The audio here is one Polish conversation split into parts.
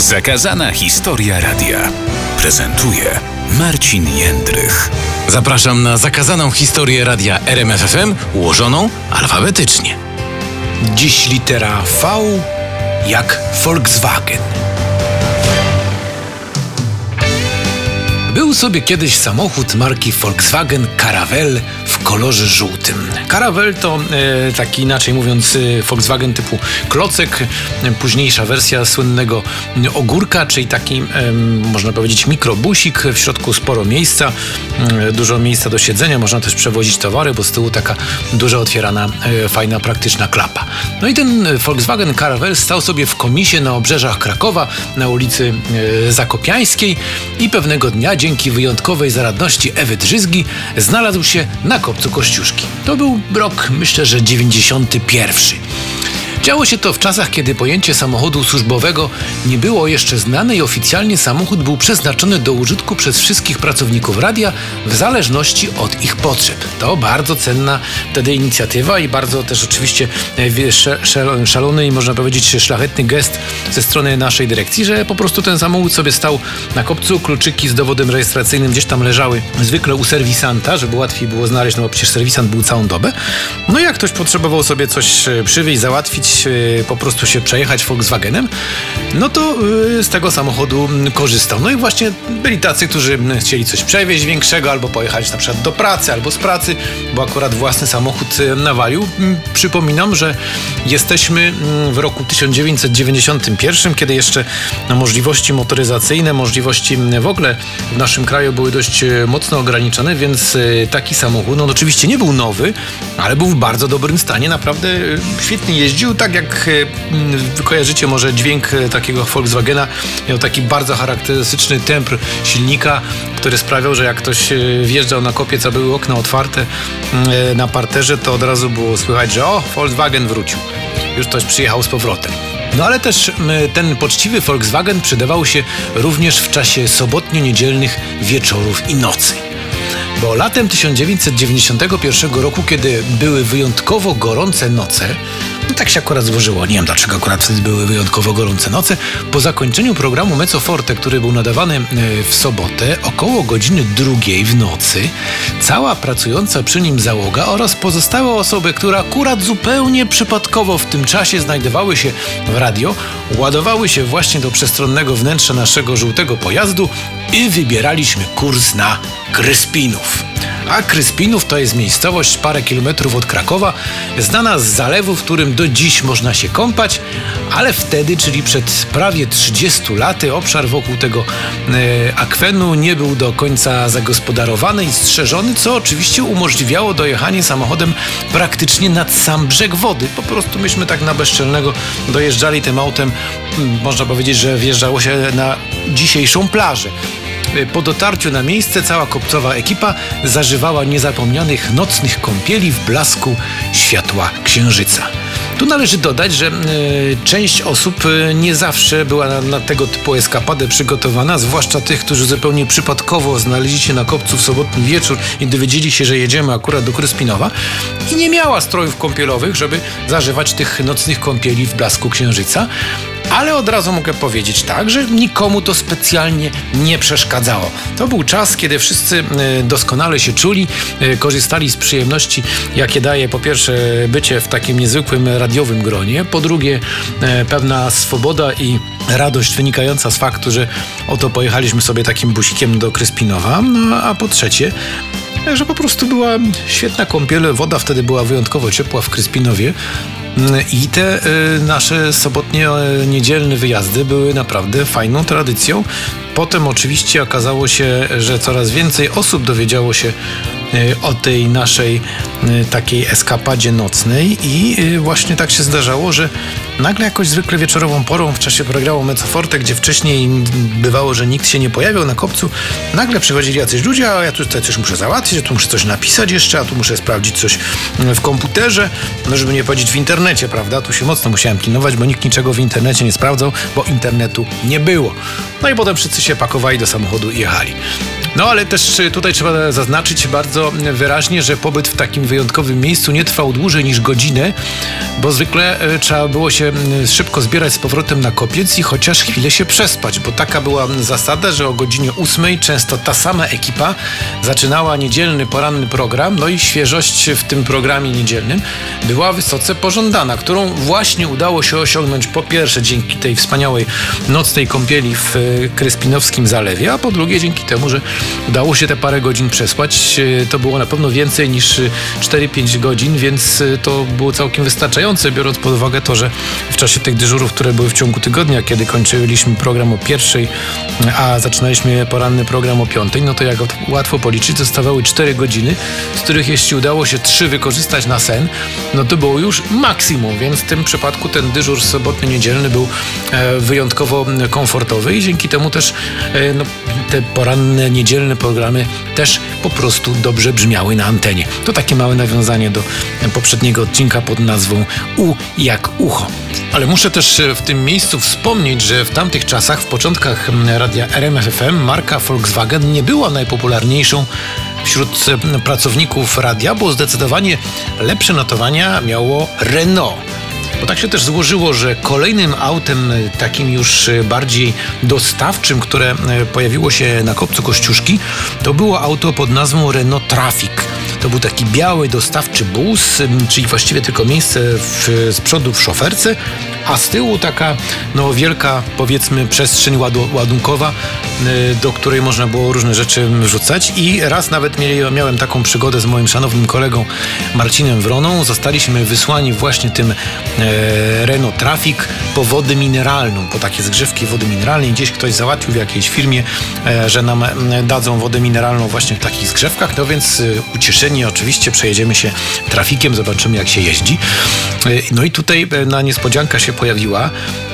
Zakazana historia radia prezentuje Marcin Jędrych. Zapraszam na zakazaną historię radia RMFFM ułożoną alfabetycznie. Dziś litera V jak Volkswagen. Był sobie kiedyś samochód marki Volkswagen Caravelle w kolorze żółtym. Caravelle to e, taki inaczej mówiąc e, Volkswagen typu klocek, e, późniejsza wersja słynnego ogórka, czyli taki e, można powiedzieć mikrobusik, w środku sporo miejsca, e, dużo miejsca do siedzenia, można też przewozić towary, bo z tyłu taka duża otwierana, e, fajna, praktyczna klapa. No i ten Volkswagen Caravelle stał sobie w komisie na obrzeżach Krakowa, na ulicy e, Zakopiańskiej i pewnego dnia dzięki wyjątkowej zaradności Ewy Drzyzgi znalazł się na kopcu Kościuszki. To był rok, myślę, że 91. Działo się to w czasach, kiedy pojęcie samochodu służbowego nie było jeszcze znane i oficjalnie samochód był przeznaczony do użytku przez wszystkich pracowników radia w zależności od ich potrzeb. To bardzo cenna wtedy inicjatywa i bardzo też oczywiście e, szalony i można powiedzieć szlachetny gest ze strony naszej dyrekcji, że po prostu ten samochód sobie stał na kopcu, kluczyki z dowodem rejestracyjnym gdzieś tam leżały zwykle u serwisanta, żeby łatwiej było znaleźć, no bo przecież serwisant był całą dobę. No i jak ktoś potrzebował sobie coś e, przywieźć, załatwić, Y, po prostu się przejechać Volkswagenem, no to y, z tego samochodu korzystał. No i właśnie byli tacy, którzy chcieli coś przewieźć większego, albo pojechać na przykład do pracy, albo z pracy, bo akurat własny samochód y, nawalił. Przypominam, że jesteśmy w roku 1991, kiedy jeszcze możliwości motoryzacyjne, możliwości w ogóle w naszym kraju były dość mocno ograniczone, więc taki samochód, no oczywiście nie był nowy, ale był w bardzo dobrym stanie, naprawdę świetnie jeździł, tak jak e, kojarzycie może dźwięk e, takiego Volkswagena, miał taki bardzo charakterystyczny tempr silnika, który sprawiał, że jak ktoś e, wjeżdżał na kopiec, a były okna otwarte na parterze, to od razu było słychać, że o, Volkswagen wrócił. Już ktoś przyjechał z powrotem. No ale też ten poczciwy Volkswagen przydawał się również w czasie sobotnio-niedzielnych wieczorów i nocy. Bo latem 1991 roku, kiedy były wyjątkowo gorące noce, no tak się akurat złożyło. Nie wiem dlaczego akurat wtedy były wyjątkowo gorące noce. Po zakończeniu programu Mezzo Forte, który był nadawany e, w sobotę około godziny drugiej w nocy, cała pracująca przy nim załoga oraz pozostałe osoby, które akurat zupełnie przypadkowo w tym czasie znajdowały się w radio, ładowały się właśnie do przestronnego wnętrza naszego żółtego pojazdu i wybieraliśmy kurs na Kryspinów. A Kryspinów to jest miejscowość parę kilometrów od Krakowa, znana z zalewu, w którym do dziś można się kąpać, ale wtedy, czyli przed prawie 30 laty, obszar wokół tego e, akwenu nie był do końca zagospodarowany i strzeżony, co oczywiście umożliwiało dojechanie samochodem praktycznie nad sam brzeg wody. Po prostu myśmy tak na bezczelnego dojeżdżali tym autem, można powiedzieć, że wjeżdżało się na dzisiejszą plażę. Y, po dotarciu na miejsce cała kopcowa ekipa zażywała niezapomnianych nocnych kąpieli w blasku światła księżyca. Tu należy dodać, że y, część osób y, nie zawsze była na, na, tego typu eskapadę przygotowana, zwłaszcza tych, którzy zupełnie przypadkowo znaleźli się na kopcu w sobotni wieczór i dowiedzieli się, że jedziemy akurat do Kryspinowa i nie miała strojów kąpielowych, żeby zażywać tych nocnych kąpieli w blasku księżyca. Ale od razu mogę powiedzieć tak, że nikomu to specjalnie nie przeszkadzało. To był czas, kiedy wszyscy e, doskonale się czuli, e, korzystali z przyjemności, jakie daje po pierwsze bycie w takim niezwykłym radiowym gronie, po drugie e, pewna swoboda i radość wynikająca z faktu, że oto pojechaliśmy sobie takim busikiem do Kryspinowa, no a po trzecie że po prostu była świetna kąpiel, woda wtedy była wyjątkowo ciepła w Kryspinowie. I te y, nasze sobotnie, y, niedzielne wyjazdy były naprawdę fajną tradycją. Potem oczywiście okazało się, że coraz więcej osób dowiedziało się o tej naszej takiej eskapadzie nocnej i właśnie tak się zdarzało, że nagle jakoś zwykle wieczorową porą w czasie programu Mecoforte, gdzie wcześniej bywało, że nikt się nie pojawiał na kopcu, nagle przychodzili jacyś ludzie, a ja tutaj coś muszę załatwić, a tu muszę coś napisać jeszcze, a tu muszę sprawdzić coś w komputerze, no żeby nie powiedzieć w internecie, prawda? Tu się mocno musiałem pilnować, bo nikt niczego w internecie nie sprawdzał, bo internetu nie było. No i potem wszyscy się pakowali do samochodu i jechali. No ale też tutaj trzeba zaznaczyć bardzo wyraźnie, że pobyt w takim wyjątkowym miejscu nie trwał dłużej niż godzinę, bo zwykle trzeba było się szybko zbierać z powrotem na kopiec i chociaż chwilę się przespać, bo taka była zasada, że o godzinie 8 często ta sama ekipa zaczynała niedzielny, poranny program, no i świeżość w tym programie niedzielnym była wysoce pożądana, którą właśnie udało się osiągnąć po pierwsze dzięki tej wspaniałej nocnej kąpieli w Kryspinowskim Zalewie, a po drugie dzięki temu, że udało się te parę godzin przespać. E, to było na pewno więcej niż 4-5 godzin, więc e, to było całkiem wystarczające, biorąc pod uwagę to, że w czasie tych dyżurów, które były w ciągu tygodnia, kiedy kończyliśmy program o pierwszej, a zaczynaliśmy poranny program o piątej, no to jak łatwo policzyć, zostawały 4 godziny, z których jeśli udało się 3 wykorzystać na sen, no to było już maksimum, więc w tym przypadku ten dyżur sobotny, niedzielny był e, wyjątkowo komfortowy i dzięki temu też e, no, te poranne, niedzielne programy też po prostu dobrze brzmiały na antenie. To takie małe nawiązanie do poprzedniego odcinka pod nazwą U jak ucho. Ale muszę też e, w tym miejscu wspomnieć, że w tamtych czasach, w początkach radia RMFFM, marka Volkswagen nie była najpopularniejszą wśród pracowników radia, bo zdecydowanie lepsze notowania miało Renault. Tak się też złożyło, że kolejnym autem takim już bardziej dostawczym, które pojawiło się na kopcu Kościuszki, to było auto pod nazwą Renault Traffic. To był taki biały dostawczy bus, czyli właściwie tylko miejsce w, z przodu w szoferce, a z tyłu taka no, wielka, powiedzmy, przestrzeń ładunkowa, y, do której można było różne rzeczy wrzucać. I raz nawet miałem taką przygodę z moim szanownym kolegą Marcinem Wroną. Zostaliśmy wysłani właśnie tym e, Renault Traffic po wodę mineralną, po takie zgrzewki wody mineralnej. Gdzieś ktoś załatwił w jakiejś firmie, e, że nam dadzą wodę mineralną właśnie w takich zgrzewkach. No więc e, ucieszeni oczywiście przejedziemy się trafikiem, zobaczymy jak się jeździ. E, no i tutaj na niespodzianka się pojawiła,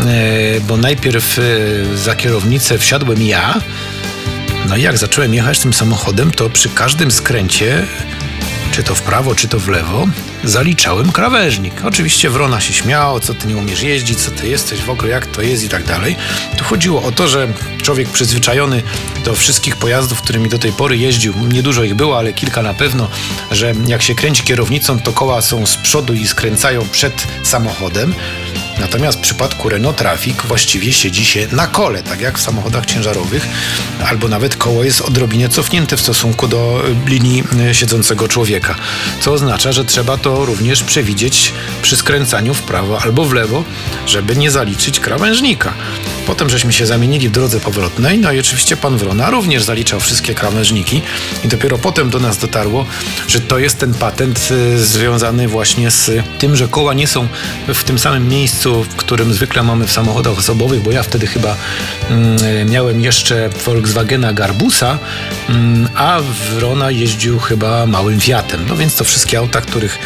e, bo najpierw e, za kierownicę wsiadłem ja. No i jak zacząłem jechać tym samochodem, to przy każdym skręcie, czy to w prawo, czy to w lewo, zaliczałem krawężnik. Oczywiście Wrona się śmiało, co ty nie umiesz jeździć, co ty jesteś w ogóle, jak to jest i tak dalej. Tu chodziło o to, że człowiek przyzwyczajony do wszystkich pojazdów, którymi do tej pory jeździł, niedużo ich było, ale kilka na pewno, że jak się kręci kierownicą, to koła są z przodu i skręcają przed samochodem. Natomiast w przypadku Renault Traffic właściwie siedzi się na kole, tak jak w samochodach ciężarowych, albo nawet koło jest odrobinę cofnięte w stosunku do linii e, siedzącego człowieka. Co oznacza, że trzeba to również przewidzieć przy skręcaniu w prawo albo w lewo, żeby nie zaliczyć krawężnika. Potem żeśmy się zamienili w drodze powrotnej, no i oczywiście pan Wrona również zaliczał wszystkie krawężniki i dopiero potem do nas dotarło, że to jest ten patent e, związany właśnie z tym, że koła nie są w tym samym miejscu, miejscu, w którym zwykle mamy w samochodach osobowych, bo ja wtedy chyba mm, miałem jeszcze Volkswagena Garbusa, mm, a Wrona jeździł chyba małym Fiatem. No więc to wszystkie auta, których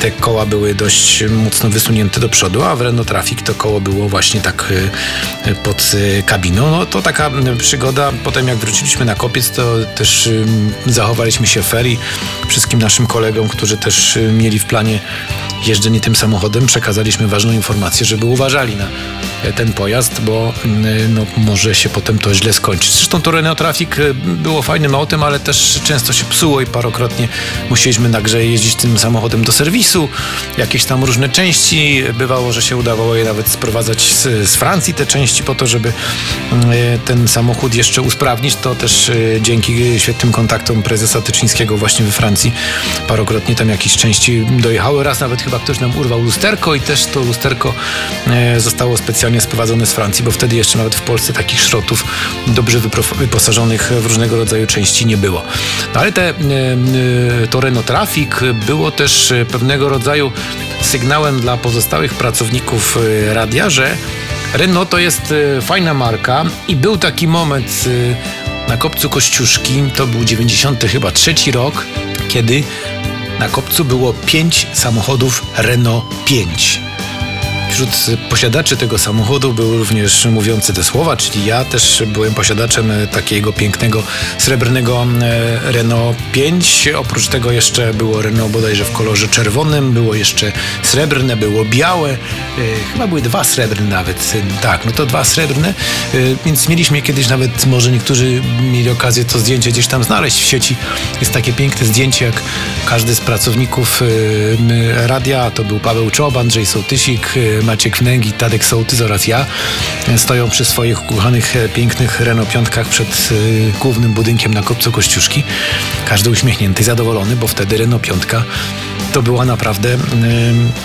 te koła były dość mocno wysunięte do przodu, a w Renault Traffic to koło było właśnie tak y, pod y, kabiną. No to taka przygoda. Potem jak wróciliśmy na kopiec, to też zachowaliśmy się ferii wszystkim naszym kolegom, którzy też y, mieli w planie jeżdżenie tym samochodem, przekazaliśmy ważną informację, żeby uważali na ten pojazd, bo mm, no, może się potem to źle skończyć. Zresztą to Renault Traffic y, było fajnym autem, ale też często się psuło i parokrotnie musieliśmy na grze jeździć tym samochodem do serwisu. Jakieś tam różne części. Bywało, że się udawało je nawet sprowadzać z, z Francji te części po to, żeby y, ten samochód jeszcze usprawnić. To też y, dzięki świetnym kontaktom prezesa Tyczyńskiego właśnie we Francji parokrotnie tam jakieś części dojechały. Raz nawet chyba ktoś nam urwał lusterko i też to lusterko zostało specjalnie sprowadzone z Francji, bo wtedy jeszcze nawet w Polsce takich szrotów dobrze wyposażonych w różnego rodzaju części nie było. No ale te, e, e, to Renault Traffic było też pewnego rodzaju sygnałem dla pozostałych pracowników e, radia, że Renault to jest fajna marka i był taki moment na kopcu Kościuszki, to był 90 chyba trzeci rok, kiedy na kopcu było pięć samochodów Renault 5. Wśród posiadaczy tego samochodu był również mówiący te słowa, czyli ja też byłem posiadaczem takiego pięknego srebrnego e, Renault 5. Oprócz tego jeszcze było Renault bodajże w kolorze czerwonym, było jeszcze srebrne, było białe, e, chyba były dwa srebrne nawet. Tak, no to dwa srebrne, e, więc mieliśmy kiedyś nawet, może niektórzy mieli okazję to zdjęcie gdzieś tam znaleźć w sieci. Jest takie piękne zdjęcie, jak każdy z pracowników radia, to był Paweł Czob, Andrzej Sołtysik, Maciek Wnęgi, Tadek Sołtys oraz ja, stoją przy swoich ukochanych, pięknych Renault piątkach przed głównym budynkiem na Kopcu Kościuszki. Każdy uśmiechnięty, zadowolony, bo wtedy Renault piątka to była naprawdę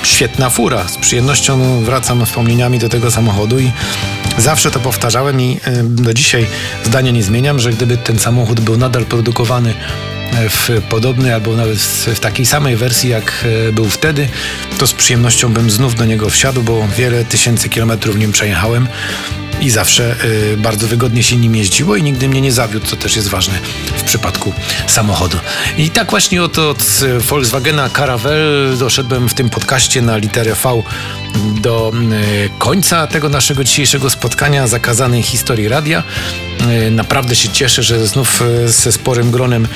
świetna fura. Z przyjemnością wracam wspomnieniami do tego samochodu i zawsze to powtarzałem i do dzisiaj zdania nie zmieniam, że gdyby ten samochód był nadal produkowany w podobnej albo nawet w takiej samej wersji jak był wtedy, to z przyjemnością bym znów do niego wsiadł, bo wiele tysięcy kilometrów nim przejechałem i zawsze y, bardzo wygodnie się nim jeździło i nigdy mnie nie zawiódł, co też jest ważne w przypadku samochodu. I tak właśnie oto od Volkswagena Caravelle doszedłem w tym podcaście na literę V do końca tego naszego dzisiejszego spotkania zakazanej historii radia. Y, naprawdę się cieszę, że znów y, ze sporym gronem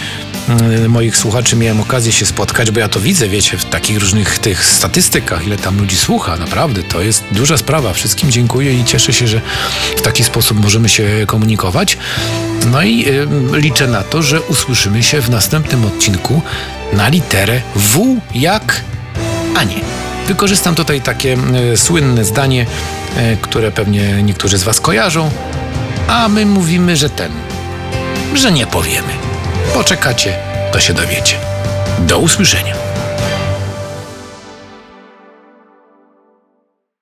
y, moich słuchaczy miałem okazję się spotkać, bo ja to widzę, wiecie, w takich różnych tych statystykach, ile tam ludzi słucha, naprawdę, to jest duża sprawa. Wszystkim dziękuję i cieszę się, że w taki sposób możemy się komunikować. No i liczę na to, że usłyszymy się w następnym odcinku na literę W jak a nie. Wykorzystam tutaj takie słynne zdanie, które pewnie niektórzy z Was kojarzą, a my mówimy, że ten, że nie powiemy. Poczekacie, to się dowiecie. Do usłyszenia.